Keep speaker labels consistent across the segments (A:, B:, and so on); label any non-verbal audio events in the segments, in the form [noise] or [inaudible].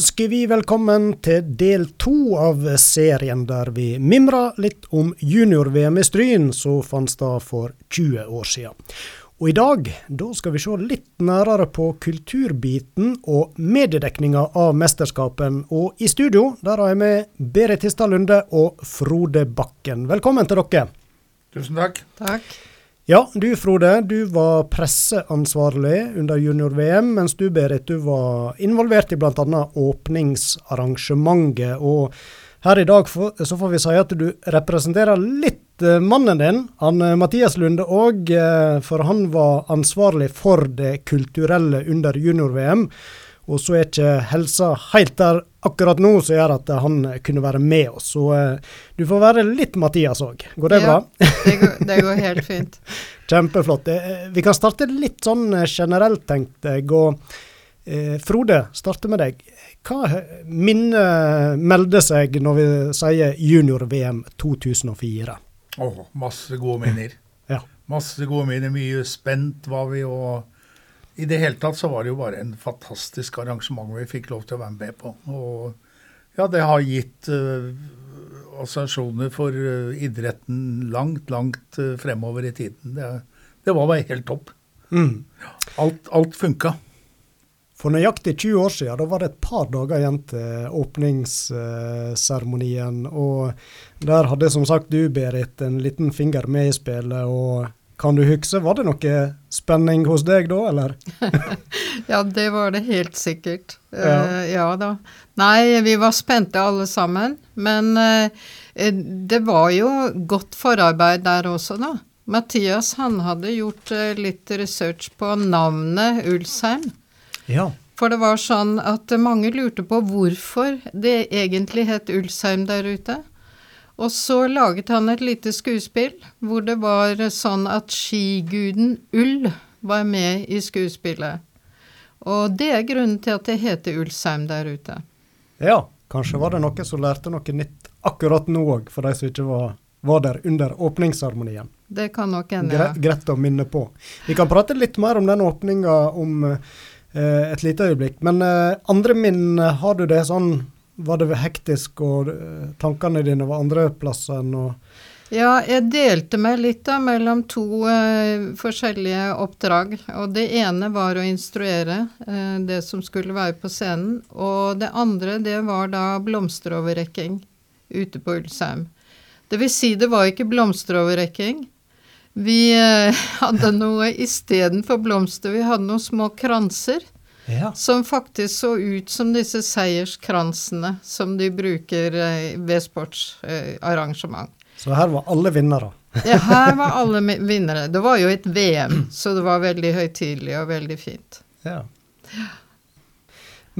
A: Ønsker vi velkommen til del to av serien der vi mimrer litt om junior-VM i Stryn, som fant sted for 20 år siden. Og i dag da skal vi se litt nærere på kulturbiten og mediedekninga av mesterskapen. Og i studio der har jeg med Berit Histad Lunde og Frode Bakken. Velkommen til dere.
B: Tusen takk.
C: Takk.
A: Ja, du Frode, du var presseansvarlig under junior-VM, mens du Berit, du var involvert i bl.a. åpningsarrangementet. Og her i dag så får vi si at du representerer litt eh, mannen din, han eh, Mathias Lunde òg, eh, for han var ansvarlig for det kulturelle under junior-VM. Og så er ikke helsa helt der akkurat nå som gjør at han kunne være med oss. Så uh, du får være litt Mathias òg. Går det
C: ja,
A: bra?
C: det, går, det går [laughs] helt fint.
A: Kjempeflott. Uh, vi kan starte litt sånn generelt, tenkte jeg. Og Frode, starte med deg. Hva minne melder seg når vi sier junior-VM 2004?
B: Oh, masse gode minner.
A: ja.
B: Masse gode minner. Mye spent var vi. og i det hele tatt så var det jo bare en fantastisk arrangement vi fikk lov til å være med på. Og ja, det har gitt uh, assosiasjoner for uh, idretten langt, langt uh, fremover i tiden. Det, det var bare helt topp.
A: Mm.
B: Alt, alt funka.
A: For nøyaktig 20 år siden, da var det et par dager igjen til åpningsseremonien. Og der hadde som sagt du, Berit, en liten finger med i spillet. og kan du huske, var det noe spenning hos deg da, eller? [laughs]
C: ja, det var det helt sikkert. Ja. Uh, ja. da. Nei, vi var spente alle sammen. Men uh, det var jo godt forarbeid der også, da. Mathias han hadde gjort uh, litt research på navnet Ulsheim.
A: Ja.
C: For det var sånn at mange lurte på hvorfor det egentlig het Ulsheim der ute. Og så laget han et lite skuespill hvor det var sånn at skiguden Ull var med i skuespillet. Og det er grunnen til at det heter Ulsheim der ute.
A: Ja, kanskje var det noen som lærte noe nytt akkurat nå òg, for de som ikke var, var der under åpningsseremonien.
C: Det kan nok hende, ja.
A: Greit å minne på. Vi kan prate litt mer om den åpninga om eh, et lite øyeblikk. Men eh, andre minn, har du det sånn var det hektisk, og eh, tankene dine var andre plasser enn å
C: ja, jeg delte meg litt da mellom to uh, forskjellige oppdrag. Og det ene var å instruere uh, det som skulle være på scenen. Og det andre, det var da blomsteroverrekking ute på Ulsheim. Det vil si, det var ikke blomsteroverrekking. Vi [laughs] hadde noe istedenfor blomster. Vi hadde noen små kranser
A: ja.
C: Som faktisk så ut som disse seierskransene som de bruker eh, ved sportsarrangement.
A: så her var alle vinnere?
C: ja, her var [laughs] alle vinnere. Det var jo et VM, så det var veldig høytidelig og veldig fint.
A: Ja.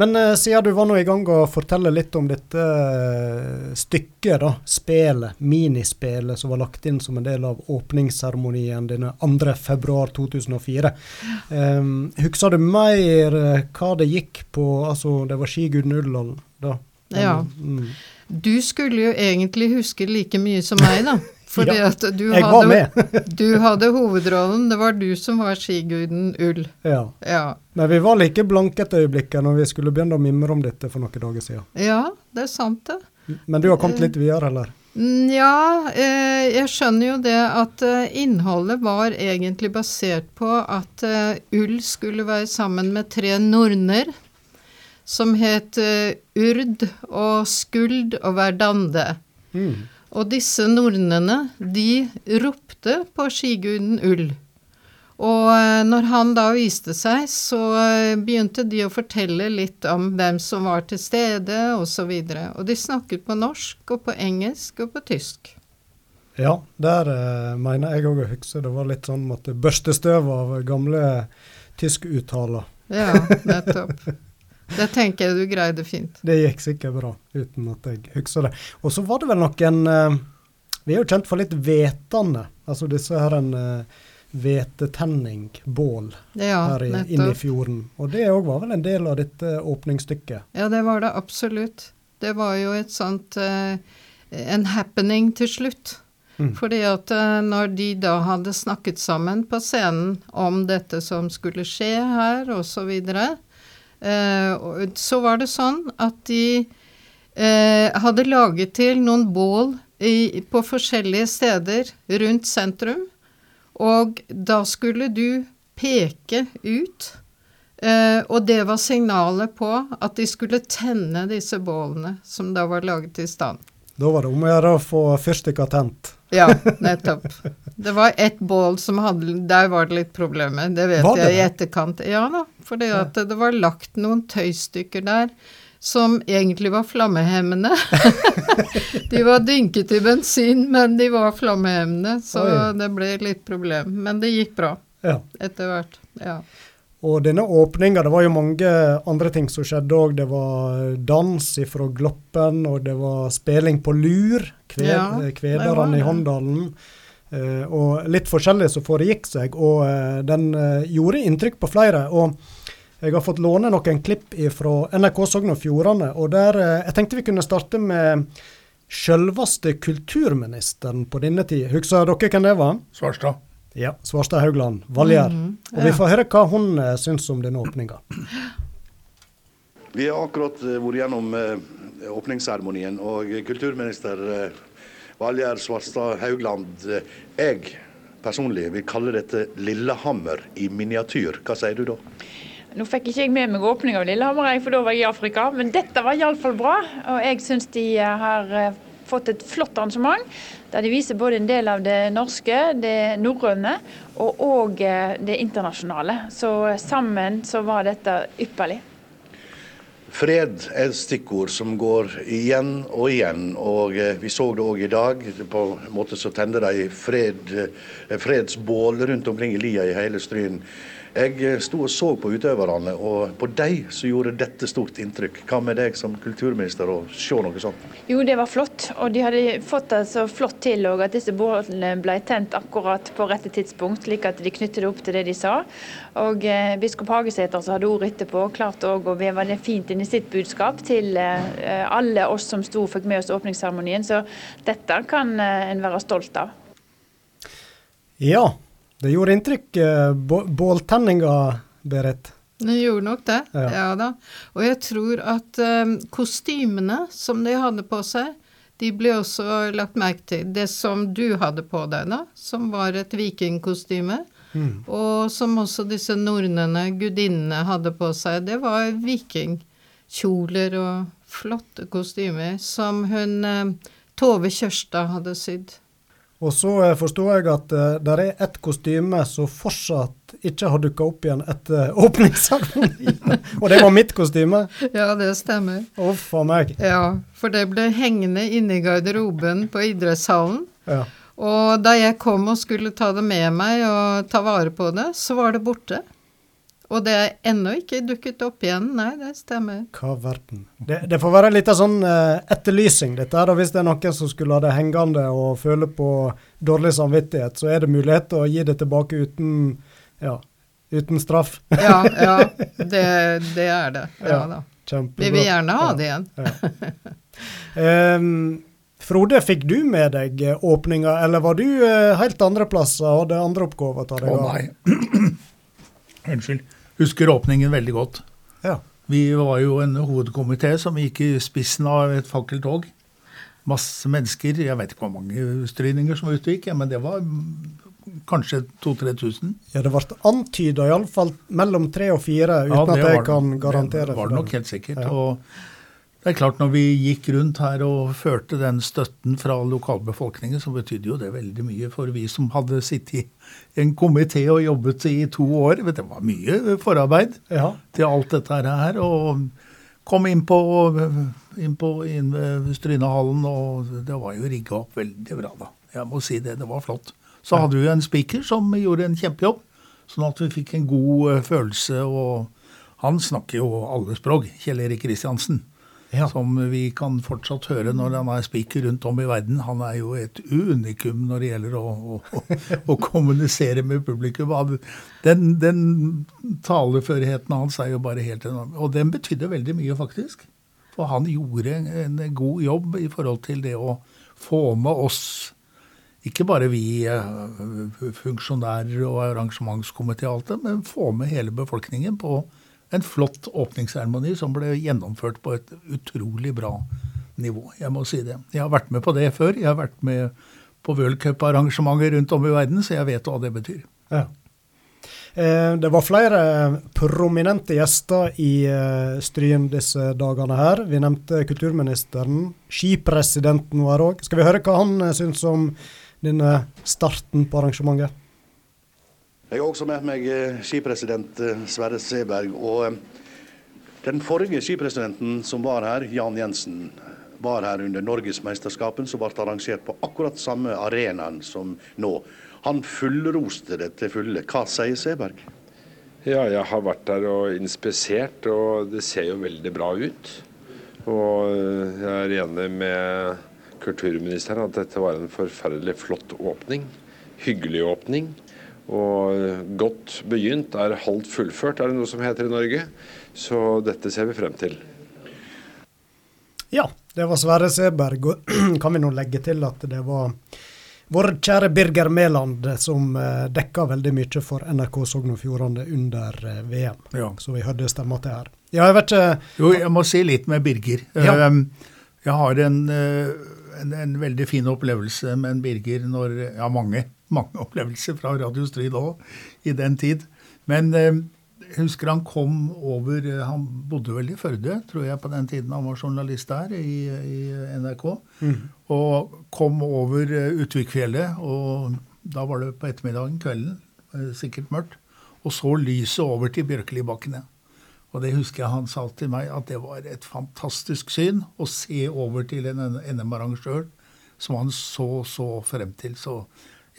A: Men uh, siden du var nå i gang å fortelle litt om dette uh, stykket, da, spelet, minispelet som var lagt inn som en del av åpningsseremonien denne 2.2.2004. Um, husker du mer uh, hva det gikk på? Altså, det var skiguden Ullal da?
C: Den, ja. Mm. Du skulle jo egentlig huske like mye som meg, da. Fordi ja, at du
A: jeg
C: hadde,
A: var med. [laughs]
C: du hadde hovedrollen. Det var du som var skiguden Ull.
A: Ja.
C: ja.
A: Men vi var like blanke et øyeblikk når vi skulle begynne å mimre om dette for noen dager siden.
C: Ja, det er sant, det.
A: Men du har kommet litt videre, eller?
C: Ja, eh, jeg skjønner jo det at eh, innholdet var egentlig basert på at eh, Ull skulle være sammen med tre norner som het Urd og Skuld og Verdande. Mm. Og disse nornene, de ropte på skiguden Ull. Og eh, når han da viste seg, så eh, begynte de å fortelle litt om hvem som var til stede, osv. Og, så og de snakket på norsk og på engelsk og på tysk.
A: Ja, der eh, mener jeg òg å huske det var litt sånn måtte børste støv av gamle tyskuttaler.
C: Ja, nettopp. [laughs] Det tenker jeg du greide fint.
A: Det gikk sikkert bra, uten at jeg husker det. Og så var det vel noen uh, Vi er jo kjent for litt hvetende. Altså disse her en uh, bål,
C: ja,
A: her i, inne i fjorden. Og det òg var vel en del av dette åpningsstykket?
C: Ja, det var det absolutt. Det var jo et sånt En happening til slutt. Mm. Fordi at når de da hadde snakket sammen på scenen om dette som skulle skje her, osv., så, og så var det sånn at de eh, hadde laget til noen bål i, på forskjellige steder rundt sentrum. Og da skulle du peke ut. Eh, og det var signalet på at de skulle tenne disse bålene som da var laget i stand.
A: Da var det om å gjøre å få fyrstikka tent.
C: Ja, [laughs] nettopp. Det var ett bål som hadde Der var det litt problemer. Det vet
A: det
C: jeg i etterkant. Ja da, for det, var lagt noen tøystykker der som egentlig var flammehemmende. [laughs] de var dynket i bensin, men de var flammehemmende, så
A: Oi.
C: det ble litt problem. Men det gikk bra
A: Ja.
C: etter hvert. Ja.
A: Og denne åpninga, det var jo mange andre ting som skjedde òg. Det var dans ifra Gloppen, og det var spilling på lur. kved,
C: Ja,
A: kvederne i. Håndalen. Eh, og litt forskjellig som foregikk seg. Og eh, den eh, gjorde inntrykk på flere. Og jeg har fått låne noen klipp fra NRK Sogn og Fjordane. Og der Jeg tenkte vi kunne starte med selveste kulturministeren på denne tid. Husker dere hvem det var?
B: Svarstad.
A: Ja, Svarstad Haugland, Valgjerd.
C: Mhm,
A: Og vi får høre hva hun syns om denne åpninga.
D: Vi har akkurat vært gjennom åpningsseremonien, og kulturminister Valgjerd Svarstad Haugland, eh, jeg personlig vil kalle dette Lillehammer i miniatyr. Hva sier du da?
E: Nå fikk ikke jeg med meg åpning av Lillehammer, for da var jeg i Afrika. Men dette var iallfall bra. Og jeg syns de eh, har eh, fått et flott arrangement. Der de viser både en del av det norske, det norrøne og det internasjonale. Så sammen så var dette ypperlig.
D: Fred er et stikkord som går igjen og igjen, og eh, vi så det òg i dag. På en måte så tenner de fred, eh, fredsbål rundt omkring i lia i hele Stryn. Jeg eh, sto og så på utøverne, og på dem så gjorde dette stort inntrykk. Hva med deg som kulturminister å se noe sånt?
E: Jo, det var flott. Og de hadde fått det så flott til og at disse bålene ble tent akkurat på rette tidspunkt, slik at de knyttet det opp til det de sa. Og eh, biskop Hagesæter, som hadde ordet etterpå, klarte òg å veve det fint inn i sitt budskap til eh, alle oss som sto og fikk med oss åpningsseremonien. Så dette kan eh, en være stolt av.
A: Ja, det gjorde inntrykk. eh, Båltenninga, Berit.
C: Den gjorde nok det,
A: Ja.
C: ja, da. Og jeg tror at kostymene som de hadde på seg, de ble også lagt merke til. Det som du hadde på deg, da, som var et vikingkostyme,
A: Mm.
C: og som også disse nornene, gudinnene, hadde på seg, det var vikingkjoler og flotte kostymer som hun eh, Tove Kjørstad hadde sydd.
A: Og så eh, forstår jeg at uh, det er ett kostyme som fortsatt ikke har dukka opp igjen etter [laughs] åpningsseremonien. Og det var mitt kostyme.
C: Ja, det stemmer.
A: Uff a meg.
C: Ja, for det ble hengende inne i garderoben på idrettshallen.
A: Ja.
C: Og da jeg kom og skulle ta det med meg og ta vare på det, så var det borte. Og det er ennå ikke dukket opp igjen. Nei, det stemmer.
A: Hva verden. Det, det får være litt av sånn uh, etterlysing, dette her. Hvis det er noen som skulle ha det hengende og føle på dårlig samvittighet, så er det mulighet til å gi det tilbake uten, ja, uten straff.
C: Ja, ja, [laughs] det, det er det. Ja
A: Ja.
C: da.
A: Kjempebra.
C: Vi vil gjerne ha det igjen.
A: um, Frode, fikk du med deg eh, åpninga, eller var du eh, helt andre plasser og hadde andre oppgaver? å ta deg av?
B: nei. [clears throat] Unnskyld. Husker åpningen veldig godt.
A: Ja.
B: Vi var jo en hovedkomité som gikk i spissen av et fakkeltog. Masse mennesker. Jeg vet ikke hvor mange stryninger som var ute og gikk, men det var kanskje 2000-3000.
A: ja, det ble antyda iallfall mellom tre og fire, uten at jeg kan garantere
B: det. var det nok helt sikkert.
A: Ja.
B: Og det er klart, når vi gikk rundt her og førte den støtten fra lokalbefolkningen, så betydde jo det veldig mye for vi som hadde sittet i en komité og jobbet i to år. Det var mye forarbeid
A: Ja.
B: til alt dette her. Og kom inn på, inn på inn Strynehallen, og det var jo rigga opp veldig bra, da. Jeg må si det. Det var flott. Så hadde vi en speaker som gjorde en kjempejobb, sånn at vi fikk en god eh, følelse. Og han snakker jo alle språk, Kjell Erik Kristiansen.
A: Ja.
B: Som vi kan fortsatt høre når han er speaker rundt om i verden. Han er jo et unikum når det gjelder å, å, å kommunisere med publikum. Den, den taleførheten hans er jo bare helt enorm. Og den betydde veldig mye, faktisk. For han gjorde en god jobb i forhold til det å få med oss ikke bare vi eh, funksjonærer og arrangementskomité men få med hele befolkningen på en flott åpningsseremoni som ble gjennomført på et utrolig bra nivå. Jeg må si det. Jeg har vært med på det før. Jeg har vært med på worldcuparrangementer rundt om i verden, så jeg vet hva det betyr.
A: Ja. Eh, det var flere prominente gjester i eh, Stryn disse dagene her. Vi nevnte kulturministeren. Skipresidenten var òg. Skal vi høre hva han eh, syns om denne starten på arrangementet?
D: Jeg har også med meg skipresident Sverre Seberg. og Den forrige skipresidenten som var her, Jan Jensen, var her under Norgesmesterskapen, som ble arrangert på akkurat samme arenaen som nå. Han fullroste det til fulle. Hva sier Seberg?
F: Ja, jeg har vært der og inspisert, og det ser jo veldig bra ut. Og jeg er enig med kulturministeren at dette var en forferdelig flott åpning. Hyggelig åpning. Og godt begynt er halvt fullført, er det noe som heter i Norge. Så dette ser vi frem til.
A: Ja, det var Sverre Seberg. Og [clears throat] kan vi nå legge til at det var vår kjære Birger Mæland, som eh, dekka veldig mye for NRK Sogn og Fjordane under eh, VM. Ja. Så vi hørte stemma til her.
B: Ja, jeg vet Jo, jeg må si litt med Birger. Ja. Jeg har en, en, en, veldig fin opplevelse med en Birger når Ja, mange, mange opplevelser fra Radio Strid òg, i den tid. Men jeg husker han kom over eh, Han bodde vel i Førde, tror jeg, på den tiden han var journalist der i, i NRK. Mm. Og kom over eh, Utvikfjellet, og da var det på ettermiddagen, kvelden, eh, sikkert mørkt, og så lyset over til Bjørkelibakkene. Og det husker jeg han sa til meg, at det var et fantastisk syn å se over til en NM-arrangør som han så så frem til. Så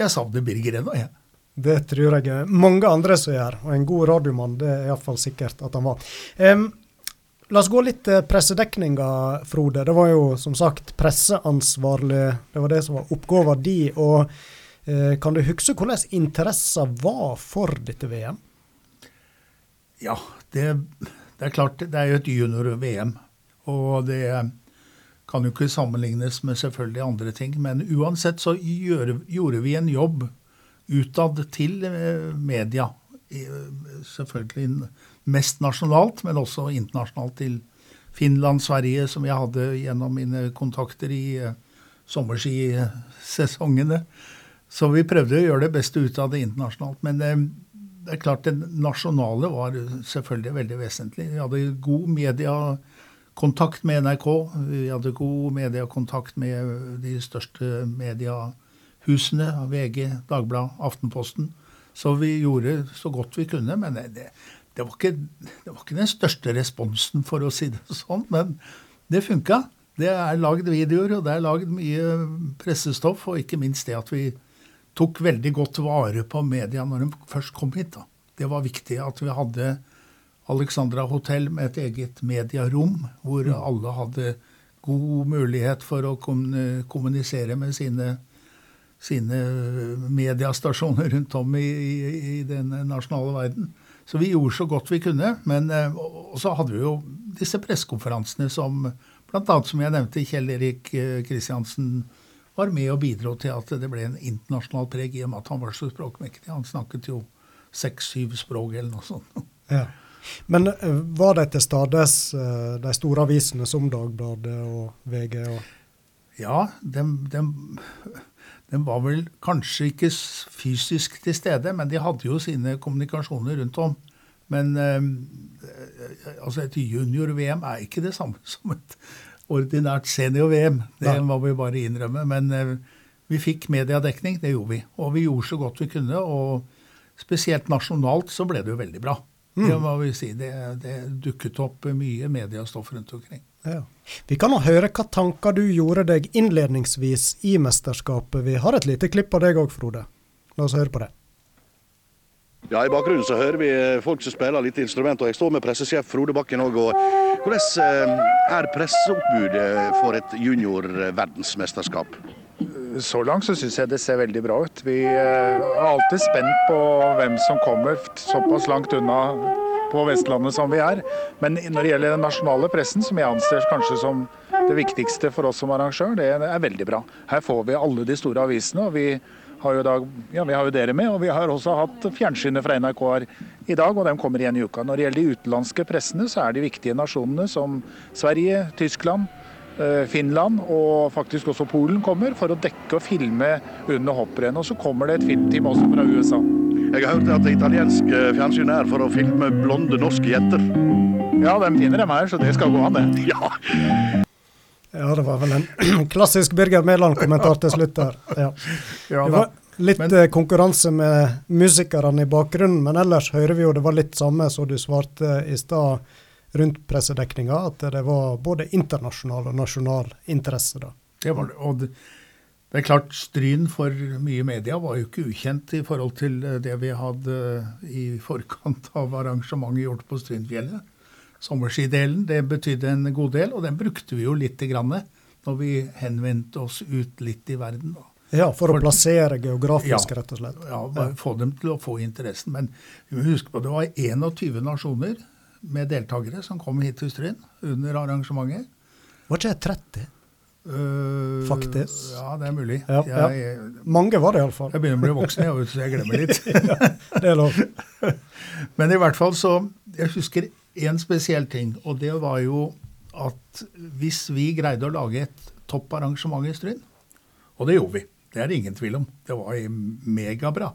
B: jeg savner Birger ennå, jeg.
A: Det tror jeg mange andre som gjør. Og en god radiomann, det er iallfall sikkert at han var. Um, la oss gå litt til pressedekninga, Frode. Det var jo som sagt presseansvarlig. Det var det som var oppgaven di. Og uh, kan du huske hvordan interessa var for dette VM?
B: Ja, det, det er klart. Det er jo et junior-VM. Og det kan jo ikke sammenlignes med selvfølgelig andre ting. Men uansett så gjør, gjorde vi en jobb utad til eh, media. Selvfølgelig mest nasjonalt, men også internasjonalt til Finland, Sverige, som jeg hadde gjennom mine kontakter i eh, sommerskisesongene. Så vi prøvde å gjøre det beste ut av det internasjonalt. Men eh, det er klart det nasjonale var selvfølgelig veldig vesentlig. Vi hadde god mediekontakt med NRK. Vi hadde god mediekontakt med de største mediehusene VG, Dagbladet, Aftenposten. Så vi gjorde så godt vi kunne. Men det, det, var ikke, det, var ikke, den største responsen, for å si det sånn. Men det funka. Det er lagd videoer, og det er lagd mye pressestoff. Og ikke minst det at vi tok veldig godt vare på media når de først kom hit. da. Det var viktig at vi hadde Alexandra hotell med et eget mediarom, hvor mm. alle hadde god mulighet for å kommunisere med sine sine mediestasjoner rundt om i, i, i, den nasjonale verden. Så vi gjorde så godt vi kunne. Men eh, så hadde vi jo disse pressekonferansene som bl.a. som jeg nevnte, Kjell Erik Kristiansen eh, var med og bidro til at det ble en internasjonal preg i og med at han var så språkmektig. Han snakket jo seks-syv språk eller noe sånt.
A: Ja. Men eh, var de til stades de store avisene som Dagbladet og VG? Og
B: ja, de var vel kanskje ikke fysisk til stede, men de hadde jo sine kommunikasjoner rundt om. Men eh, altså et junior-VM er ikke det samme [laughs] som et ordinært senior-VM. Det må vi bare innrømme. Men eh, vi fikk mediedekning, det gjorde vi. Og vi gjorde så godt vi kunne. Og spesielt nasjonalt så ble det jo veldig bra. Mm. Det må vi si. Det, det dukket opp mye mediestoff rundt omkring.
A: Ja. Vi kan høre hva tanker du gjorde deg innledningsvis i mesterskapet. Vi har et lite klipp av deg òg, Frode. La oss høre på det.
D: Ja, I bakgrunnen så hører vi folk som spiller litt instrument, og jeg står med pressesjef Frode Bakken òg. Hvordan eh, er presseoppbudet for et junior-verdensmesterskap?
G: Så langt så syns jeg det ser veldig bra ut. Vi eh, er alltid spent på hvem som kommer såpass langt unna på Vestlandet som vi er. Men når det gjelder den nasjonale pressen, som jeg anser kanskje som det viktigste for oss som arrangør, det er veldig bra. Her får vi alle de store avisene, og vi har jo da, ja, vi har jo dere med, og vi har også hatt fjernsynet fra NRK her i dag, og de kommer igjen i uka. Når det gjelder de utenlandske pressene, så er de viktige nasjonene som Sverige, Tyskland, Finland og faktisk også Polen kommer for å dekke og filme under hopprennet. Og så kommer det et filmteam også fra USA.
D: Jeg har hørt at det italienske fjernsynet er for å filme blonde norske jenter.
G: Ja, de finner dem her, så det skal gå an, det. [laughs]
D: Ja,
A: Ja, det var vel en [clears throat] klassisk Birger Mæland-kommentar til slutt der. Ja.
G: Ja,
A: Det
G: da.
A: var litt
G: Men-
A: eh, konkurranse med musikerne i bakgrunnen, men ellers hører vi jo det var litt samme som du svarte i stad rundt pressedekninga, at det var både internasjonal og nasjonal interesse. da.
B: Det var det. Og det, det er klart, Stryn for mye media var jo ikke ukjent i forhold til eh, det vi hadde eh, i forkant [laughs] av arrangementet gjort på Strynfjellet. Sommerskidelen, det betydde en god del, og den brukte vi jo litt grann når vi henvendte oss ut litt i verden. da.
A: Ja, for å plassere geografisk,
B: Ja.
A: rett og slett.
B: Ja, få dem til å få interessen. Men vi må huske på det var 21 nasjoner med deltakere som kom hit til Stryn under arrangementet.
A: Var ikke jeg 30?
B: Uh,
A: Faktisk.
B: Ja, det er mulig.
A: Ja, ja.
B: Jeg,
A: Mange var det iallfall.
B: jeg begynner å bli voksen, jeg, så jeg glemmer litt. [laughs]
A: Det er lov. [laughs]
B: Men i hvert fall så Jeg husker én spesiell ting, og det var jo at hvis vi greide å lage et topparrangement i Stryn, og det gjorde vi, det er det ingen tvil om, det var megabra,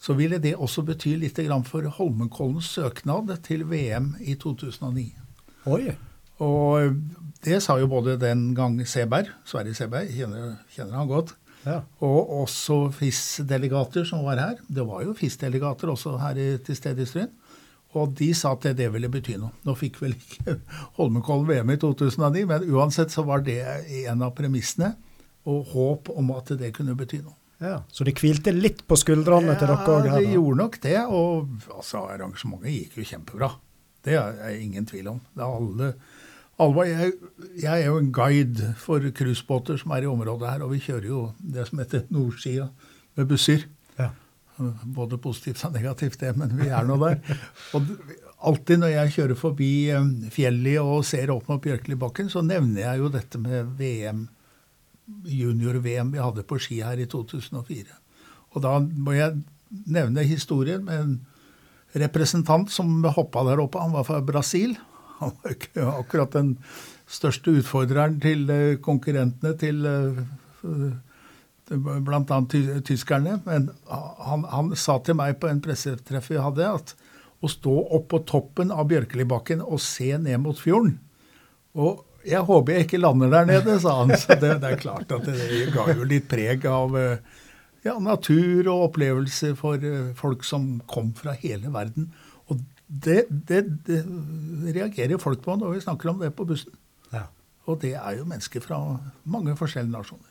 B: så ville det også bety litt for Holmenkollens søknad til VM i 2009.
A: Oi.
B: Og det sa jo både den gang Seberg, Sverre Seberg, kjenner, kjenner han godt,
A: Ja.
B: og også FIS-delegater som var her. Det var jo FIS-delegater også her i, til stede i Stryn. Og de sa at det, det ville bety noe. Nå fikk vel ikke [laughs] Holmenkollen VM i 2009, men uansett så var det en av premissene, og håp om at det kunne bety noe.
A: Ja. Så de hvilte litt på skuldrene til dere òg
B: Ja, det gjorde nok det. Og altså, arrangementet gikk jo kjempebra. Det er jeg ingen tvil om. Det er alle, alle jeg, jeg er jo en guide for cruisebåter som er i området her, og vi kjører jo det som heter nordsida med busser.
A: Ja.
B: Både positivt og negativt, det, men vi er nå der. [laughs] Og alltid når jeg kjører forbi eh, fjellet og ser opp mot Bjørkelibakken, så nevner jeg jo dette med VM, junior-VM vi hadde på ski her i 2004. Og da må jeg nevne historien med en representant som hoppa der oppe. Han var fra Brasil. Han var ikke akkurat den største utfordreren til eh, konkurrentene til eh, bl.a. Tyskerne. Men han, han sa til meg på en pressetreff vi hadde, at å stå opp på toppen av Bjørkelibakken og se ned mot fjorden Og jeg håper jeg ikke lander der nede, sa han. Så det, det er klart at det, det ga jo litt preg av eh, ja, natur og opplevelser for eh, folk som kom fra hele verden. Og det, det, det reagerer folk på når vi snakker om det på bussen.
A: Ja.
B: Og det er jo mennesker fra mange forskjellige nasjoner.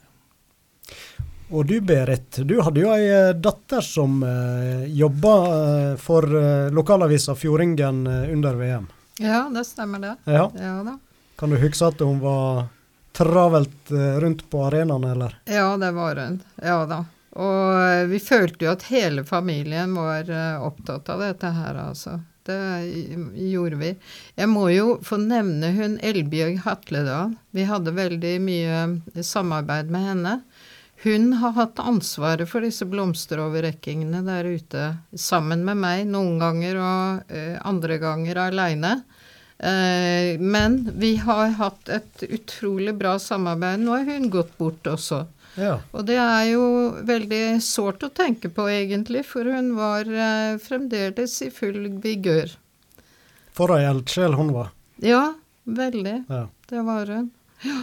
A: Og du Berit, du hadde jo ei eh, datter som eh, jobba for eh, lokalavisa Fjordingen under VM.
C: Ja, det stemmer det.
A: Ja.
C: Ja da.
A: Kan du huske at hun var travelt eh, rundt på arenaen, eller?
C: Ja, det var hun. Ja da. Og eh, vi følte jo at hele familien var eh, opptatt av dette her, altså. Det gjorde vi. Jeg må jo få nevne hun Elbjørg Hatledal. Vi hadde veldig mye samarbeid med henne. Hun har hatt ansvaret for disse blomsteroverrekkingene der ute sammen med meg, noen ganger og andre ganger aleine. Eh, men vi har hatt et utrolig bra samarbeid. Nå er hun gått bort også.
A: Ja.
C: Og det er jo veldig sårt å tenke på, egentlig, for hun var eh, fremdeles i full vigør.
A: For ei eldsjel hun var.
C: Ja, veldig.
A: Ja.
C: Det var hun. Ja.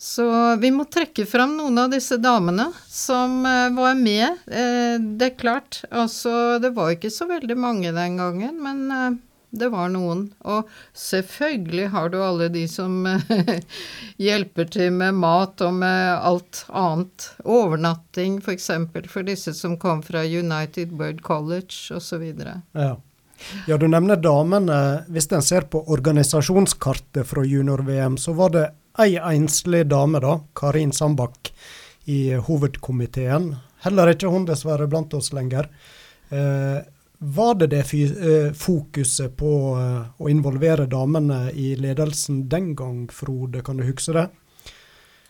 C: Så vi må trekke fram noen av disse damene som eh, var med. Det er klart, altså det var ikke så veldig mange den gangen, men det var noen. Og selvfølgelig har du alle de som eh, [laughs] hjelper til med mat og med alt annet. Overnatting f.eks. For, for disse som kom fra United Bird College osv.
A: Ja. ja, du nevner damene. Hvis en ser på organisasjonskartet fra junior-VM, så var det ei enslig dame, da, Karin Sambakk, i hovedkomiteen. Heller ikke hun dessverre blant oss lenger. Eh, var det det eh, fokuset på eh, å involvere damene i ledelsen den gang, Frode? Kan du huske det?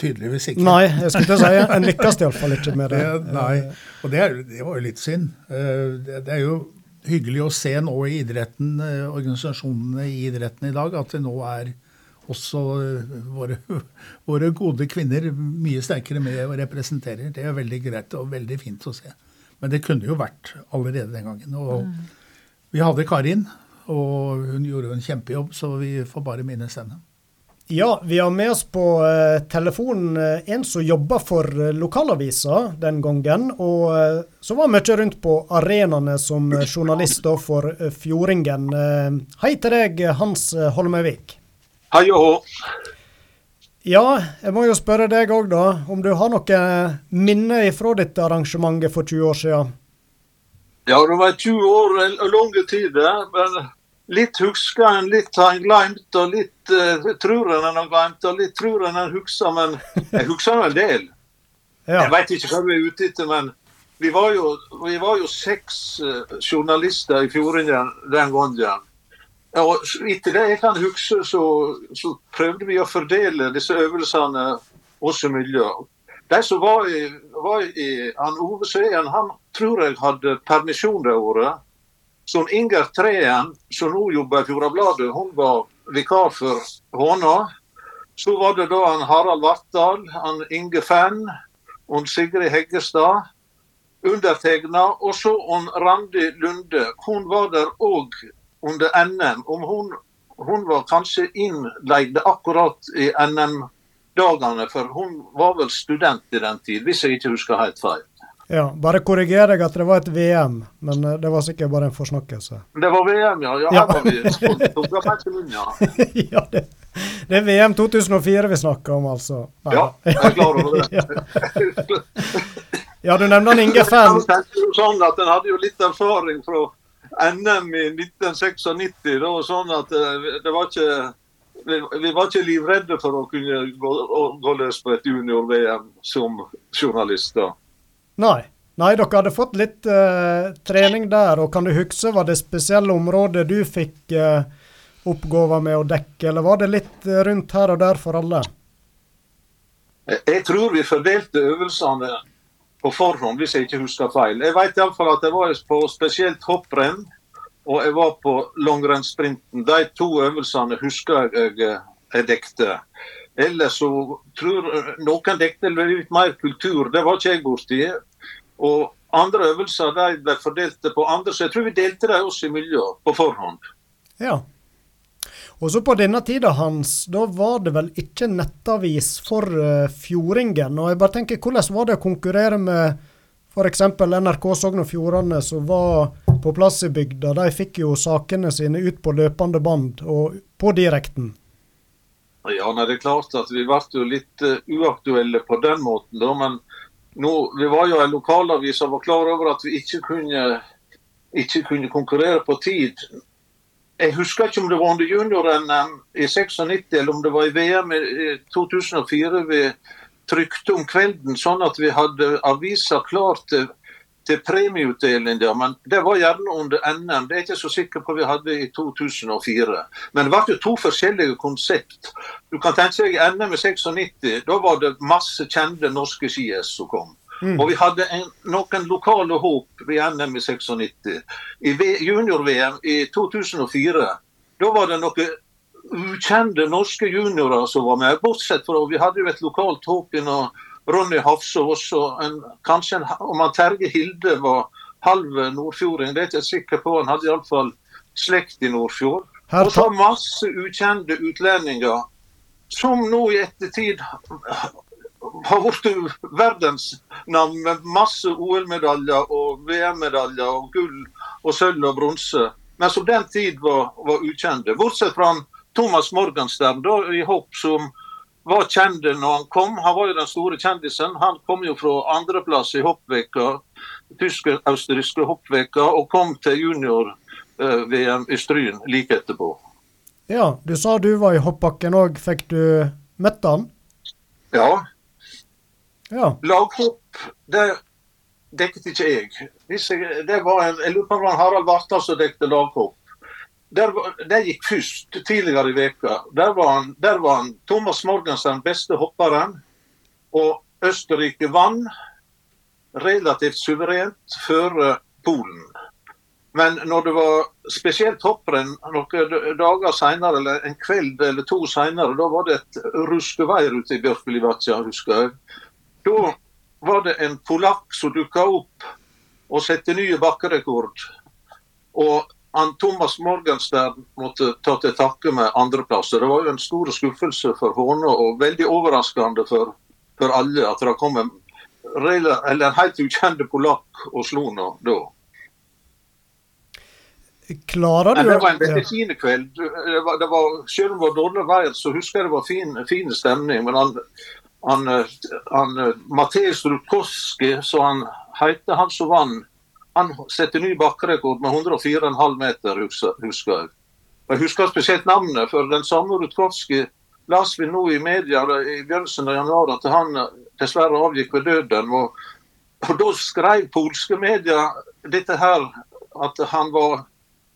B: tydeligvis ikke.
A: Nei, jeg skulle til å si en lykkes iallfall ikke med det.
B: det nei, og det, er, det, var jo litt synd. Eh, det, det, er jo hyggelig å se nå i idretten, organisasjonene i idretten i dag, at det nå er også våre, våre gode kvinner mye sterkere med og representerer. Det er veldig greit og veldig fint å se. Men det kunne jo vært allerede den gangen. Og mm. vi hadde Karin, og hun gjorde en kjempejobb, så vi får bare minnes henne.
A: Ja, vi har med oss på eh, telefonen eh, en som jobba for eh, lokalavisa den gangen. Og så som var mye rundt på arenaene som journalist for Fjordingen. hei til deg, Hans Holmøyvik.
H: Hei og hå.
A: Ja, jeg må jo spørre deg òg, da. Om du har noe minne fra dette arrangementet for 20 år siden?
H: Ja, det var 20 år, en lang tid. men Litt husker en, litt har en glemt, og litt uh, tror en en har glemt, og litt tror en en husker, men jeg husker en del. Ja. Jeg veit ikke hva vi er ute etter, men vi var jo, vi var jo seks uh, journalister i Fjordingen den gangen. Og etter det jeg kan huske, så, så, prøvde vi å fordele disse øvelsene oss imellom. De som var i, var i han Ove Sveen, han tror jeg hadde permisjon det året. Så Inger Treen, som nå jobber i Fjordabladet, hun var vikar for Håna. Så var det da han Harald Vartdal, han Inge Fenn, hun Sigrid Heggestad. Undertegna, og så Randi Lunde. Hun var der òg under NM. Om hun, hun var kanskje innleid akkurat i NM-dagene, for hun var vel student i den tid, hvis jeg ikke husker helt feil.
A: Ja, Bare korriger deg at det var et VM, men eh, det var sikkert bare en forsnakkelse.
H: Det var VM, ja. Ja, ja. var vi [laughs]
A: ja det, det, er VM 2004 vi snakker om, altså.
H: Nei. Ja, jeg er klar over det. [laughs]
A: ja, du nevnte Inge Fenn.
H: Sånn at En hadde jo litt erfaring fra NM i 1996. Det var sånn at eh, det var ikke vi, vi var ikke livredde for å kunne gå, gå løs på et junior-VM som journalister.
A: Nei. Nei, dere hadde fått litt uh, trening der. og Kan du huske, var det spesielle områder du fikk uh, oppgaver med å dekke, eller var det litt rundt her og der for alle?
H: Jeg tror vi fordelte øvelsene på forhånd, hvis jeg ikke husker feil. Jeg vet iallfall at jeg var på spesielt hopprenn og jeg var på langrennssprinten. De to øvelsene husker jeg jeg dekte. Ellers så tror noen dekte litt mer kultur. Det var ikke jeg borti. Og andre øvelser de ble fordelte på andre, så jeg tror vi delte dem også i miljøet på forhånd.
A: Ja. Og så på denne tida hans, da var det vel ikke nettavis for uh, Fjordingen. Og jeg bare tenker, hvordan var det å konkurrere med f.eks. NRK Sogn og Fjordane, som var på plass i bygda? De fikk jo sakene sine ut på løpende bånd og på direkten.
H: Ja, nei, det er klart at vi ble jo litt uh, uaktuelle på den måten, da. Men nå, vi var jo en lokalavis og var klar over at vi ikke kunne, ikke kunne konkurrere på tid. Jeg husker ikke om det var under junior-NM i 96 eller om det var i VM i 2004 vi trykte om kvelden, sånn at vi hadde aviser klar til til der. men det var gjerne under NM. Det er jeg ikke så sikker på vi hadde i 2004. Men det jo to forskjellige konsept. Du kan tenke deg NM i 96. Da var det masse kjente norske skihest som kom. Mm. Og vi hadde en, noen lokale håp ved NM i 96. I junior-VM i 2004 da var det noen ukjente norske juniorer som var med. Bortsett fra vi hadde jo et lokalt håp noe Ronny Hafsås og en, kanskje en, om han Terje Hilde var halv nordfjording, det er jeg ikke sikker på. Han hadde iallfall slekt i Nordfjord. Og så masse ukjente utlendinger som nå i ettertid har blitt verdensnavn med masse OL-medaljer og VM-medaljer og gull og sølv og bronse. Men som den tid var, var ukjente. Bortsett fra Thomas Morgenstern da, i hopp som var kjent når han kom. Han var jo den store kjendisen. Han kom jo fra andreplass i hoppveka, tysk-austriske hoppveka, og kom til junior-VM i Stryn like etterpå.
A: Ja, du sa du var i hoppbakken òg. Fikk du møtt han?
H: Ja.
A: Ja.
H: Laghopp, det dekket ikke jeg. jeg det var en, jeg lurer på om Harald Vartdal som dekket laghopp. Der, det gikk først tidligere i veka. Der var, han, der var han Thomas Morgensen beste hopperen. Og Østerrike vant relativt suverent før Polen. Men når det var spesielt hopprenn noen dager senere, eller en kveld eller to senere, da var det et ruskevær ute i Bjørkvelivatja, husker jeg. Da var det en polakk som dukka opp og sette nye bakkerekord. Og han, Thomas Morgenstern måtte ta til takke med andreplass. Det var jo en stor skuffelse for Håne og veldig overraskende for, for alle at det kom en, en helt ukjent polakk og slo nå da.
A: Klarer du
H: Det var en veldig fin kveld. Det var, det var, selv om det var dårlig vær, så husker jeg det var fin, fin stemning. Men han, han, han Matejs Rutkowski, som han heter han som vant, han setter ny bakkerekord med 104,5 meter, husker jeg. Jeg husker spesielt navnet, for den samme Rutkowski las vi nå i media i begynnelsen av januar at han dessverre avgikk ved døden. Og, og da skrev polske medier dette her, at han var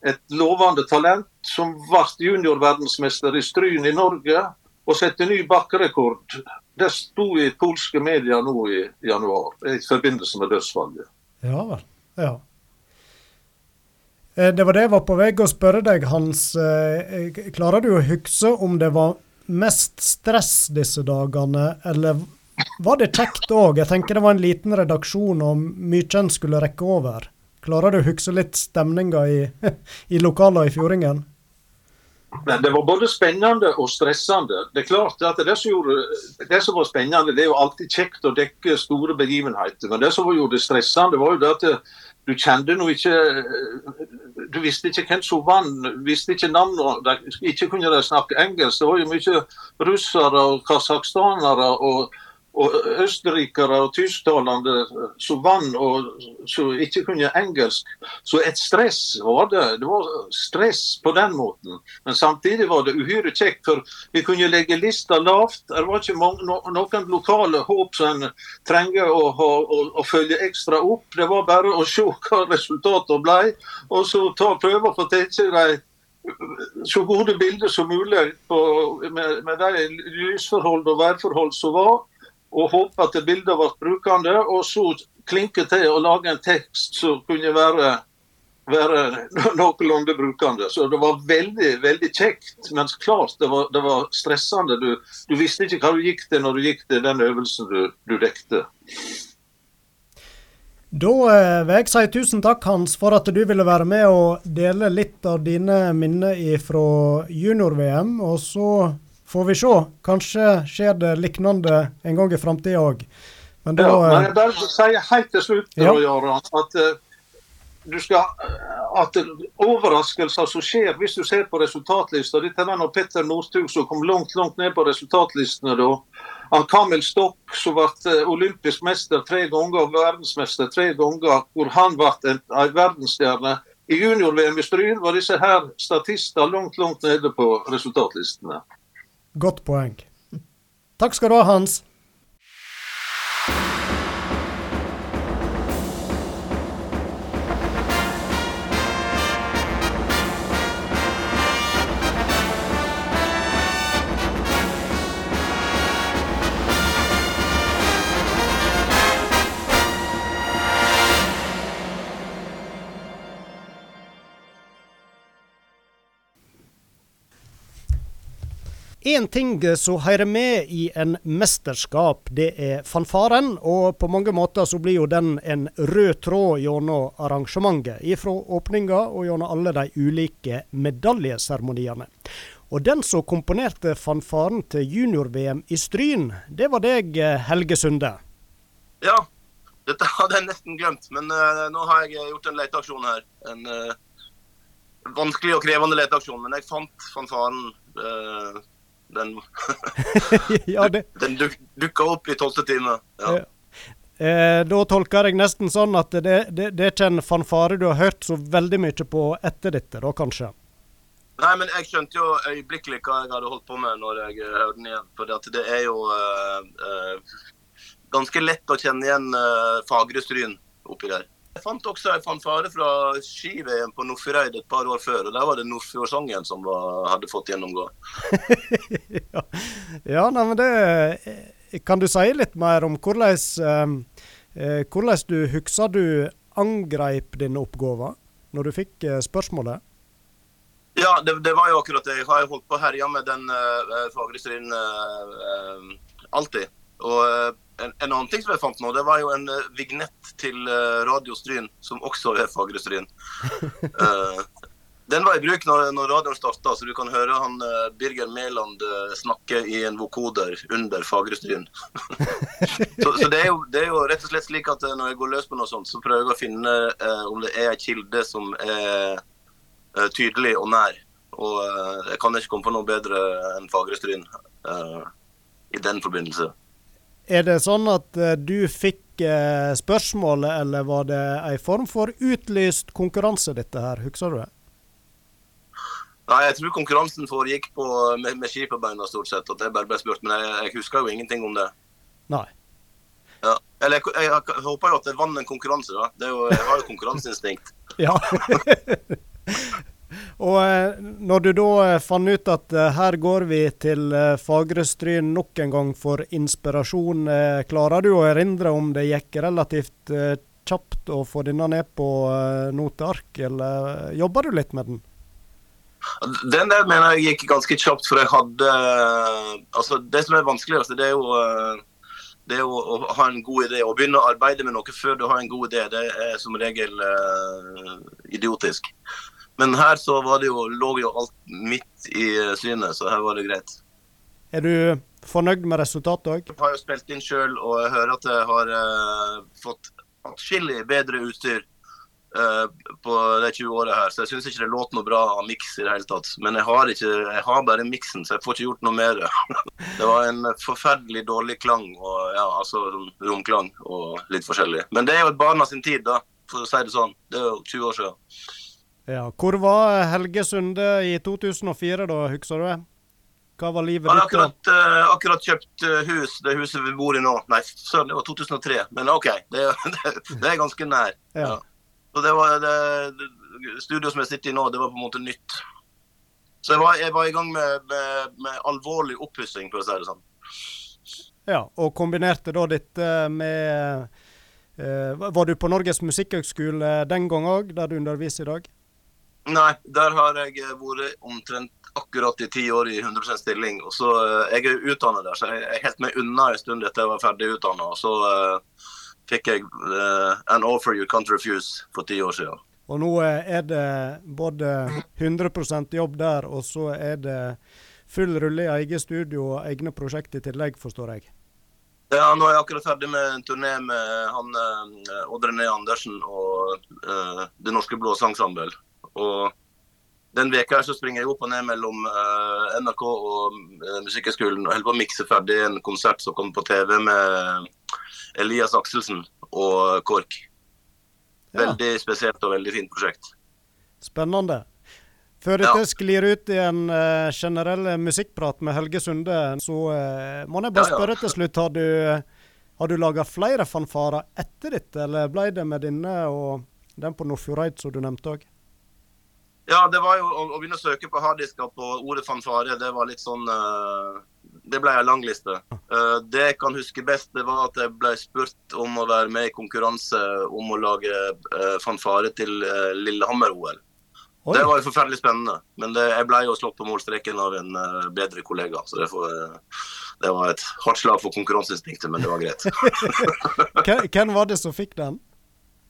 H: et lovende talent som ble juniorverdensmester i Stryn i Norge og sette ny bakkerekord. Det sto i polske medier nå i januar i forbindelse med dødsfallet.
A: Ja vel. Ja. Det var det jeg var på vei å spørre deg, Hans. Klarer du å huske om det var mest stress disse dagene, eller var det kjekt òg? Jeg tenker det var en liten redaksjon og mye en skulle rekke over. Klarer du å huske litt stemninga i, [laughs] i lokalene i Fjordingen?
H: Men det var både spennende og stressende. Det er klart at det som, gjorde, det som var spennende, det er jo alltid kjekt å dekke store begivenheter. Men det som gjorde det stressende, var jo det at du kjente nå ikke Du visste ikke hvem som vant, visste ikke navnet, ikke kunne de snakke engelsk. Det var jo mye russere og kasakhstanere og og østerrikere og tysktalende som vant og som ikke kunne engelsk. Så et stress var det. Det var stress på den måten. Men samtidig var det uhyre kjekt, for vi kunne legge lista lavt. Det var ikke mange, noen lokale håp som en trenger å, å, å, å, følge ekstra opp. Det var bare å se hva resultatene ble, og så ta prøve å få tatt så gode bilder som mulig på, med, med de lysforhold og værforhold som var og håpe at bildet ble brukende, og så klinke til å lage en tekst som kunne være, være noenlunde brukende. Så det var veldig veldig kjekt, men klart det var, det var stressende. Du, du, visste ikke hva du gikk til når du gikk til den øvelsen du, du dekte.
A: Da eh, vil jeg si tusen takk, Hans, for at du ville være med og dele litt av dine minner fra junior-VM. Og så får vi se. Kanskje skjer det lignende en gang i framtida òg.
H: Men da ja, men jeg bare sier helt til slutt, ja. Jørgen, at uh, du skal at overraskelser som skjer hvis du ser på resultatlista Dette er når Petter Northug som kom langt langt ned på resultatlistene da. Han Kamil Stokk som ble eh, olympisk mester tre ganger og verdensmester tre ganger, hvor han ble en, en verdensstjerne. I junior-VM i Stryn var disse her statister langt langt nede på resultatlistene.
A: Godt poeng. Takk skal du ha, Hans. Én ting som hører med i en mesterskap, det er fanfaren. Og på mange måter så blir jo den en rød tråd gjennom arrangementet. Ifra åpninga og gjennom alle de ulike medaljeseremoniene. Og den som komponerte fanfaren til junior-VM i Stryn, det var deg, Helge Sunde.
I: Ja, dette [laughs] hadde jeg nesten glemt. Men uh, nå har jeg gjort en leteaksjon her. En uh, vanskelig og krevende leteaksjon. Men jeg fant fanfaren. Uh, den, [laughs] ja, det... [laughs] den duk, dukka opp i tolvte time. Ja.
A: Eh, da tolker jeg nesten sånn at det, det, det er ikke en fanfare du har hørt så veldig mye på etter dette, da kanskje?
I: Nei, men jeg skjønte jo øyeblikkelig hva jeg hadde holdt på med når jeg eh, hørte den igjen. For det er jo eh, eh, ganske lett å kjenne igjen eh, fagre stryn oppi der. Jeg fant også en fanfare fra ski-VM på Nordfjordeid et par år før. og Der var det Nordfjordsangen som var, hadde fått gjennomgå. [laughs]
A: ja, ja nei, men det kan du si litt mer om hvordan, eh, hvordan du husker du angreip denne oppgaven når du fikk eh, spørsmålet?
I: Ja, det, det, var jo akkurat det. Jeg har holdt på å herje med den eh, fagregistreringen uh, alltid. Og en, en, annen ting som jeg fant nå, det var jo en uh, vignett til uh, Radio Stryn, som også er Fagre-Stryn. Uh, [laughs] den var i bruk når, når radioen starta, så du kan høre han Birger Mæland snakke i en vokoder under Fagre-Stryn. [laughs] så, så det, er jo, det, er jo, rett og slett slik at når jeg går løs på noe sånt, så prøver jeg å finne om det er en kilde som er tydelig og nær. Og jeg kan ikke komme på noe bedre enn Fagre-Stryn i den forbindelse.
A: Er det sånn at uh, du fikk uh, spørsmålet, eller var det en form for utlyst konkurranse, dette her? Husker du det?
I: Nei, jeg tror konkurransen foregikk på, med, med ski på beina, stort sett. At jeg bare ble spurt. Men jeg, jeg, husker jo ingenting om det.
A: Nei.
I: Ja. Eller jeg, jeg, jeg, håper jo at jeg vant en konkurranse, da. Jo, jeg har jo konkurranseinstinkt. [laughs]
A: ja. [laughs] Og eh, når du da eh, fant ut at eh, her går vi til Fagrestryn nok en gang for inspirasjon, klarer du å erindre om det gikk relativt kjapt å få denne ned på noteark, eller jobber du litt med den?
I: Den der mener jeg gikk ganske kjapt, for jeg hadde Altså, det som er vanskeligst, det er jo det å, å, ha en god idé. Å begynne å arbeide med noe før du har en god idé, det er som regel uh, idiotisk. Men her så var det jo, lå jo alt midt i synet, så her var det greit.
A: Er du fornøyd med resultatet òg?
I: Jeg har jo spilt inn sjøl, og jeg hører at jeg har uh, fått atskillig bedre utstyr uh, på de 20 åra her, så jeg syns ikke det låter noe bra av miks i det hele tatt. Men jeg har, ikke, jeg har bare miksen, så jeg får ikke gjort noe med det. [laughs] det var en forferdelig dårlig klang, og ja, altså romklang og litt forskjellig. Men det er jo et barn av sin tid, da, for å si det sånn. Det er jo 20 år siden.
A: Ja, Hvor var Helge Sunde i 2004, da, husker du det? Hva var livet
I: ditt? Jeg har akkurat, uh, akkurat kjøpt uh, hus, det huset vi bor i nå. Nei, søren, det var 2003. Men OK, det, [laughs] det, det er ganske nær. Ja. Ja. Så det var det, studioet som jeg sitter i nå, det var på en måte nytt. Så jeg var, jeg var i gang med, med, med alvorlig oppussing, for å si det sånn.
A: Ja, og kombinerte da dette med uh, Var du på Norges musikkhøgskole den gang òg, der du underviser i dag?
I: Nei, der har jeg eh, vært omtrent akkurat i ti år i 100 stilling. og så, eh, Jeg er utdanna der, så jeg holdt meg unna en stund etter jeg var ferdig utdanna. Så uh, fikk jeg uh, an offer you can't refuse for ti år siden.
A: Og nå er det både 100 jobb der, og så er det full rulle i eget studio og egne prosjekt i tillegg, forstår jeg?
I: Ja, nå er jeg akkurat ferdig med en turné med han Odd René Andersen og uh, Det Norske Blå Sangsamvel. Og den veka så springer jeg opp og ned mellom uh, NRK og uh, Musikkhøgskolen og holder på å mikse ferdig en konsert som kommer på TV med Elias Akselsen og KORK. Veldig ja. spesielt og veldig fint prosjekt.
A: Spennende. Før dette ja. sklir ut i en uh, generell musikkprat med Helge Sunde, så uh, må jeg bare ja, spørre til slutt. Har du, har du laga flere fanfarer etter dette, eller ble det med denne og den på Nordfjordeid som du nevnte òg?
I: Ja, det var jo å, å begynne å søke på harddisker på ordet fanfare, det var litt sånn uh, Det ble ei lang liste. Uh, det jeg kan huske best, det var at jeg ble spurt om å være med i konkurranse om å lage uh, fanfare til Lillehammer-OL. Det var jo forferdelig spennende, men det, jeg ble jo slått på målstreken av en bedre kollega. Så det, for, det, var et hardt slag for konkurranseinstinktet, men det var
A: greit. [laughs] Hvem var det som fikk den?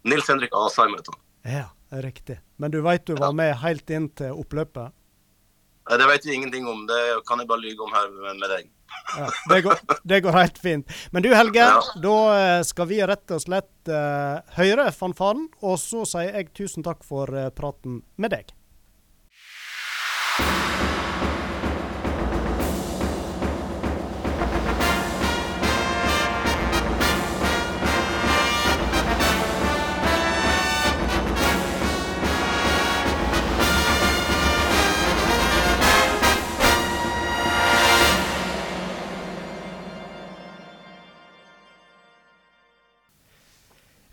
I: Nils Henrik Asheim. Vet du.
A: Ja. Riktig. Men du veit du var med helt inn til oppløpet?
I: Det vet vi ingenting om. Det kan jeg bare lyge om her med deg.
A: Ja, det, går, det, går, helt fint. Men du Helge, ja. da eh, skal vi rett og slett uh, høre fanfaren. Og så sier jeg tusen takk for uh, praten med deg.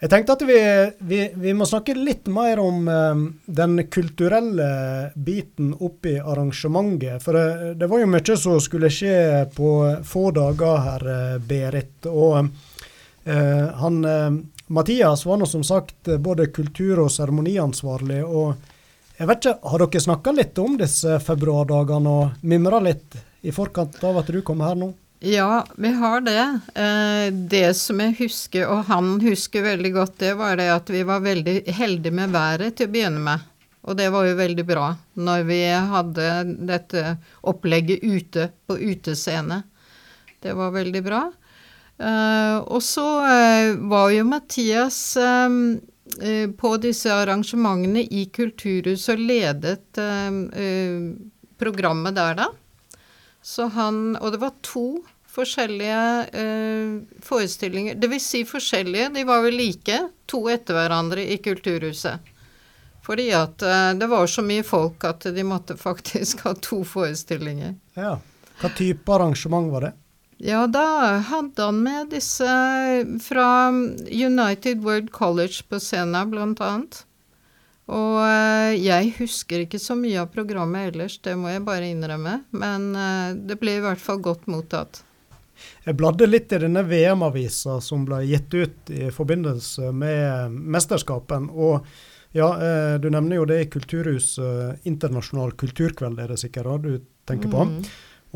A: Jeg tenkte at vi, vi, vi må snakke litt mer om eh, den kulturelle biten oppi arrangementet. For det, det, var jo mye som skulle skje på få dager her, Berit. Og eh, han eh, Mathias var nå som sagt både kultur- og seremoniansvarlig. og jeg vet ikke, Har dere snakka litt om disse februardagene og mimra litt i forkant av at du kom her nå?
C: Ja, vi har det. Eh, det som jeg husker, og han husker veldig godt, det var det at vi var veldig heldige med været til å begynne med. Og det var jo veldig bra når vi hadde dette opplegget ute på utescene. Det var veldig bra. Eh, og så eh, var jo Mathias på disse arrangementene i Kulturhuset og ledet programmet der, da. Så han Og det var to forskjellige eh, forestillinger. Det vil si forskjellige, de var vel like, to etter hverandre i Kulturhuset. Fordi at eh, det var så mye folk at de måtte faktisk [laughs] ha to forestillinger.
A: Ja. Hva type arrangement var det?
C: Ja, da hadde han med disse fra United World College på scenen, blant annet. Og eh, jeg husker ikke så mye av programmet ellers, det må jeg bare innrømme. Men eh, det ble i hvert fall godt mottatt.
A: Jeg bladde litt i denne VM-avisa som ble gitt ut i forbindelse med mesterskapen. Og ja, eh, du nevner jo det i Kulturhuset, internasjonal kulturkveld, er det sikkert du tenker på. Mm.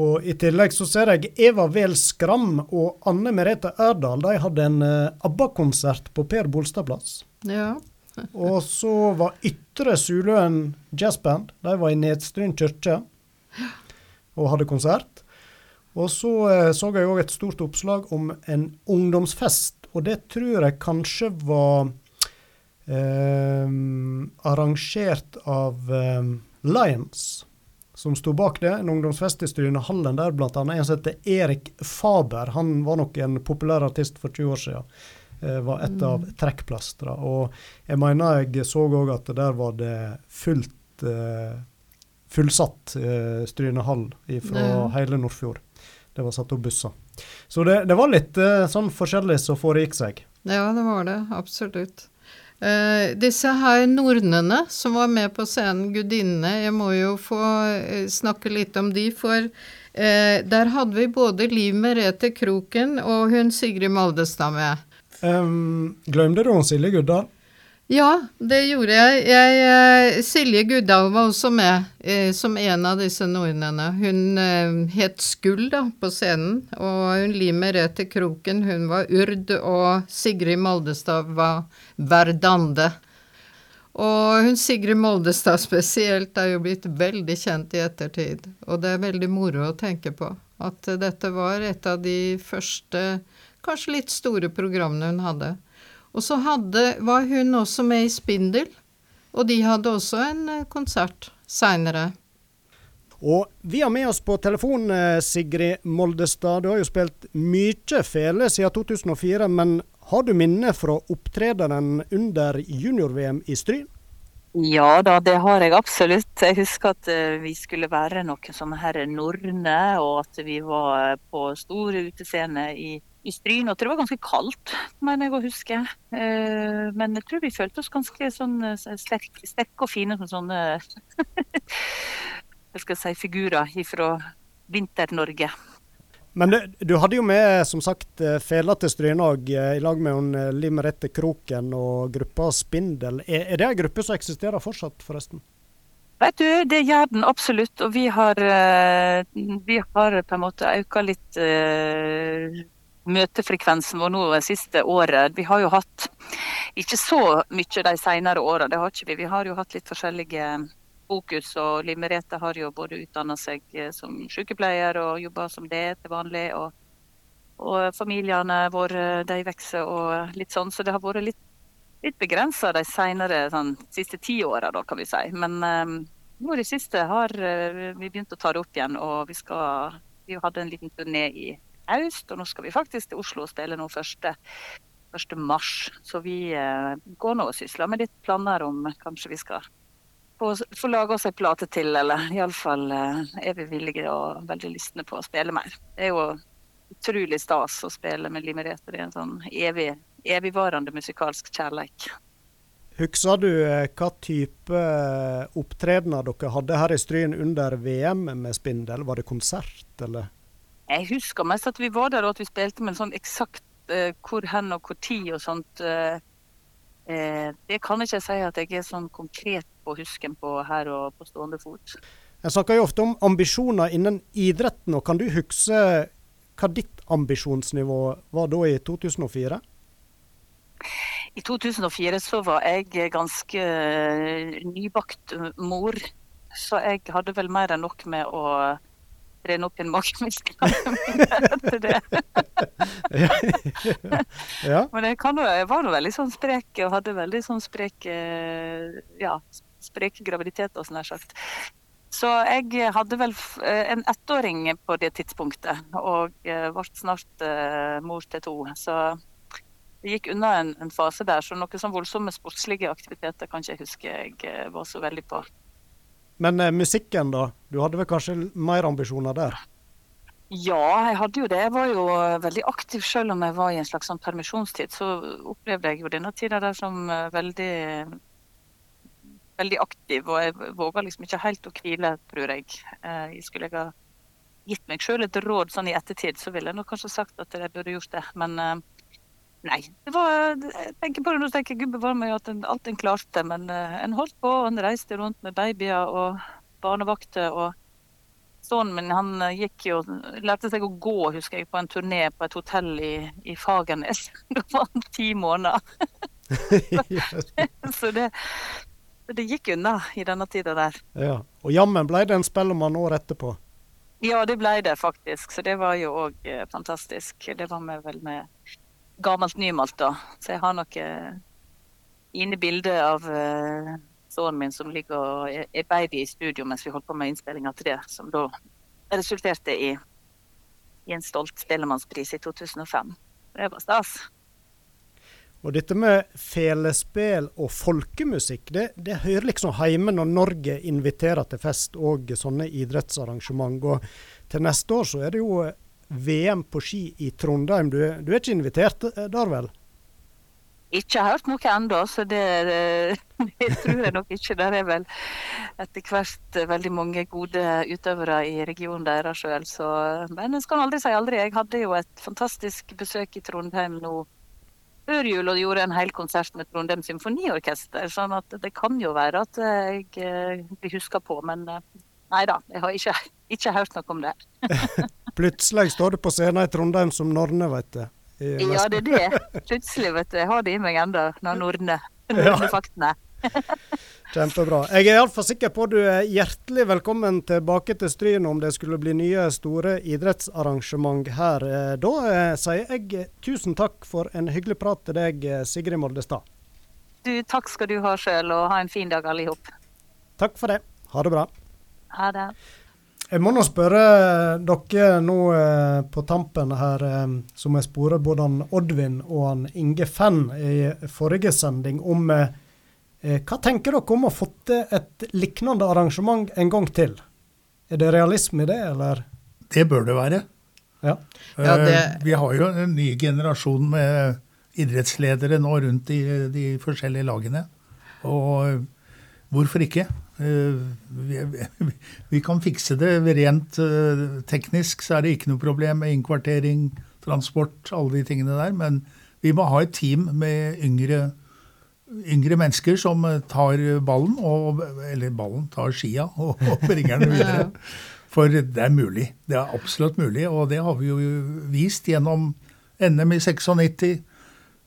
A: Og I tillegg så ser jeg Eva Wehl Skram og Anne Merete Ørdal de hadde en ABBA-konsert på Per Bolstad plass.
C: Ja
A: og så var Ytre Suløen Jazzband. De var i Nedstryn kirke og hadde konsert. Og så eh, så jeg òg et stort oppslag om en ungdomsfest, og det tror jeg kanskje var eh, arrangert av eh, Lions, som sto bak det. En ungdomsfest i Strynehallen der bl.a. en som heter Erik Faber. Han var nok en populær artist for 20 år siden. Eh, var et av trekkplastra. Og jeg mener jeg så òg at der var det fullt uh, fullsatt eh, Stryne hall fra ja. hele Nordfjord. Det var satt opp busser. Så det, det var litt eh, sånn forskjellig som foregikk seg.
C: Ja, det var det. Absolutt. Eh, disse her nornene som var med på scenen, gudinnene, jeg må jo få uh, snakke litt om de, for der hadde vi både Liv Merete Kroken og hun Sigrid Maldestad med.
A: Um, glemte du om Silje Guddal?
C: Ja, det gjorde jeg. jeg eh, Silje Guddal var også med eh, som en av disse nordmennene. Hun eh, het Skull da, på scenen, og hun Li Merete Kroken hun var Urd, og Sigrid Moldestad var Verdande. Og hun Sigrid Moldestad spesielt er jo blitt veldig kjent i ettertid, og det er veldig moro å tenke på at dette var et av de første kanskje litt store programmene hun hadde. Og så hadde, var hun også med i Spindel, og de hadde også en eh, konsert seinere.
A: Og vi har med oss på telefon eh, Sigrid Moldestad. Du har jo spilt mye fele siden 2004, men har du minne fra opptredenen under junior-VM i Stryn?
J: Ja da, det har jeg absolutt. Jeg husker at uh, vi skulle være noen som herre Norne, og at vi var på stor utescene i i Stryn. Og det var ganske kaldt, mener jeg å huske. Eh, men jeg tror vi følte oss ganske sånn eh, sterke, sterk og fine som sånne [laughs] jeg skal si, figurer fra Vinter-Norge.
A: Men du, du, hadde jo med som sagt eh, fela til Stryn òg, i lag med hun Liv Merete Kroken og gruppa Spindel. Er, er det en gruppe som eksisterer fortsatt, forresten?
J: Vet du, Det gjør den absolutt. Og vi har, vi har på en måte økt litt møtefrekvensen vår nå det siste året. Vi har jo hatt ikke så mye de senere åra, det har ikke vi. Vi har jo hatt litt forskjellige fokus. og Liv Merete har jo både utdanna seg eh, som sykepleier og jobba som det til vanlig. Og, og familiene våre de vokser og litt sånn, så det har vært litt, litt begrensa de senere, sånn, siste ti åra, kan vi si. Men um, nå i det siste har uh, vi begynt å ta det opp igjen, og vi skal vi hadde en liten turné i august. Og nå skal vi faktisk til Oslo og spille nå 1. 1. mars. Så vi eh, går nå og sysler med litt planer om kanskje vi skal få, lage oss ei plate til, eller iallfall eh, er vi villige og veldig lystne på å spille mer. Det er jo utrolig stas å spille med Limerete. Det er en sånn evig, evigvarende musikalsk kjærleik.
A: Husker du eh, hva type opptredener dere hadde her i Stryn under VM med Spindel? Var det konsert, eller?
J: Jeg husker mest at vi var der og at vi spilte, men sånn eksakt uh, hvor hen og hvor tid og sånt uh, uh, Det kan ikke jeg si at jeg er sånn konkret på husken på her og på stående fot.
A: Jeg snakker jo ofte om ambisjoner innen idretten, og kan du huske hva ditt ambisjonsnivå var da i 2004?
J: I 2004 så var jeg ganske nybakt mor, så jeg hadde vel mer enn nok med å trene opp i en det.
A: ja. [laughs] ja.
J: Men jeg, kan, jeg var nå veldig sånn sprek og hadde veldig sånn sprek ja, sprek graviditet og sånn sagt. Så jeg hadde vel en ettåring på det tidspunktet, og ble snart mor til to. Så det gikk unna en, en fase der, så noen sånn voldsomme sportslige aktiviteter kan ikke jeg huske jeg var så veldig på.
A: Men eh, musikken, da? Du hadde vel kanskje mer ambisjoner der?
J: Ja, jeg hadde jo det. Jeg var jo veldig aktiv selv om jeg var i en slags sånn permisjonstid. Så opplevde jeg jo denne tida der som veldig veldig aktiv, og jeg våga liksom ikke helt å hvile, tror jeg. jeg skulle jeg ha gitt meg sjøl et råd sånn i ettertid, så ville jeg nok kanskje sagt at jeg burde gjort det. Men nei. Det var, jeg tenker på det nå, tenker gubbe gud bevare meg at en, alt en klarte. Men en holdt på, og en reiste rundt med babyer og barnevakter. og Sønnen min han gikk jo, lærte seg å gå, husker jeg, på en turné på et hotell i, i Fagernes. [laughs] Da var han ti måneder. [laughs] [laughs] så det, det gikk unna i denne tida der.
A: Ja, Og jammen ble det en spellemann år etterpå?
J: Ja, det ble det faktisk. Så det var jo òg eh, fantastisk. Det var med vel med gammelt nymalt, da. Så jeg har noen inne bilde av uh, sønnen min som ligger og er baby i studio mens vi holdt på med innspillinga til det, som da resulterte i, i en stolt Spellemannspris i 2005. Det var stas.
A: Og dette med felespill og folkemusikk, det, det, hører liksom hjemme når Norge inviterer til fest og sånne idrettsarrangement. Og til neste år så er det jo VM på ski i Trondheim. Du, du er ikke invitert der, vel?
J: Ikke hørt noe ennå, så det, det, [laughs] det, tror jeg nok ikke. Der er vel etter hvert veldig mange gode utøvere i regionen deres sjøl. Men jeg skal aldri si aldri. Jeg hadde jo et fantastisk besøk i Trondheim nå før jul og gjorde en hel konsert med Trondheim Symfoniorkester. sånn at det kan jo være at jeg blir huska på, men nei da. Jeg har ikke, ikke hørt noe om det. [laughs]
A: Plutselig står du på scenen i Trondheim som Norne, vet du.
J: Ja, det er det. Plutselig, vet du. Jeg har det i meg ennå, når Norne [laughs] faktene. [laughs]
A: Kjempebra. Jeg er iallfall sikker på at du er hjertelig velkommen tilbake til Stryn om det skulle bli nye store idrettsarrangement her. Da sier jeg tusen takk for en hyggelig prat til deg, Sigrid Moldestad.
J: Du, takk skal du ha sjøl, og ha en fin dag alle sammen.
A: Takk for det. Ha det bra.
J: Ha det.
A: Jeg må nå spørre dere nå eh, på tampen her, eh, som jeg sporer både han Oddvin og han Inge Fenn i forrige sending, om eh, hva tenker dere om å få til et lignende arrangement en gang til? Er det realisme i det, eller?
B: Det bør det være.
A: Ja.
C: Ja, det-
B: Vi har jo en ny generasjon med idrettsledere nå rundt i de forskjellige lagene. Og hvorfor ikke? Eh, [laughs] Vi, kan fikse det rent eh, teknisk, så er det ikke noe problem med innkvartering, transport, alle de tingene der. Men vi må ha et team med yngre, yngre mennesker som eh, tar ballen, og, eller ballen, tar skia [laughs] og, og bringer den videre. [laughs] For det er mulig. Det er absolutt mulig, og det har vi jo vist gjennom NM i 96.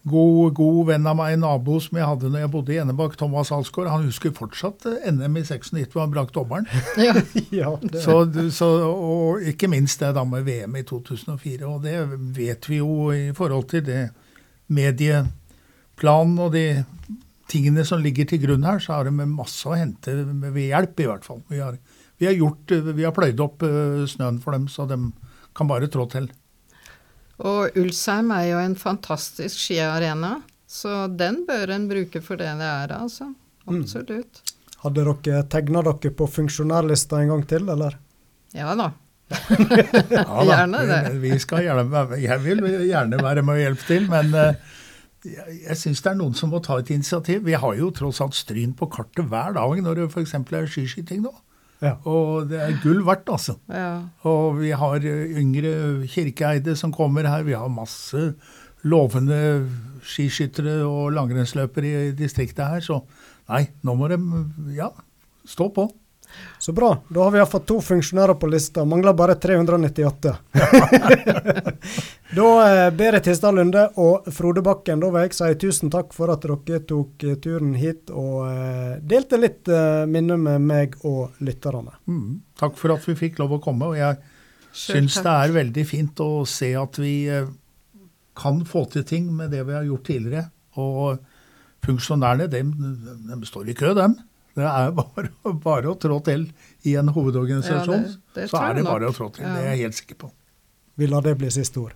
B: God, god venn av meg, en nabo som jeg hadde når jeg bodde i Enebakk, Thomas Alsgaard, han husker fortsatt eh, NM i 96 hvor han brakk dommeren. [laughs]
C: Ja.
A: ja.
B: Så, så, og ikke minst det da med VM i 2004. Og det vet vi jo i forhold til det medieplanen og de tingene som ligger til grunn her, så er det masse å hente ved hjelp, i hvert fall. Vi har, vi har, gjort, vi har pløyd opp eh, snøen for dem, så de kan bare trå til.
C: Og Ulsheim er jo en fantastisk skiarena, så den bør en bruke for det det er, altså. Absolutt.
A: Hadde dere tegna dere på funksjonærlista en gang til, eller?
C: Ja da.
B: Ja, [laughs] da.
C: Gjerne det.
B: Vi, skal gjerne, være- jeg vil gjerne være med og hjelpe til, men eh, jeg, jeg syns det er noen som må ta et initiativ. Vi har jo tross alt Stryn på kartet hver dag når det f.eks. er skiskyting nå.
A: Ja.
B: Og det er gull verdt, altså.
C: Ja.
B: Og vi har eh, yngre kirkeeide som kommer her. Vi har masse lovende skiskyttere og langrennsløpere i distriktet her. Så nei, nå må de ja, stå på.
A: Så bra. Da har vi iallfall to funksjonærer på lista. Mangler bare 398. [laughs] da eh, Berit Histad Lunde og Frode Bakken, da vil jeg si tusen takk for at dere tok eh, turen hit og eh, delte litt eh, minner med meg og lytterne.
B: Mm. Takk for at vi fikk lov å komme. og jeg syns det er veldig fint å se at vi kan få til ting med det vi har gjort tidligere. Og funksjonærene, de, de står i kø, dem. Det er bare, bare å trå til i en hovedorganisasjon.
C: Ja, det- det
B: så er det bare
C: nok.
B: å trå til.
C: Ja.
B: Det er jeg helt sikker på.
A: Vi lar det bli siste ord.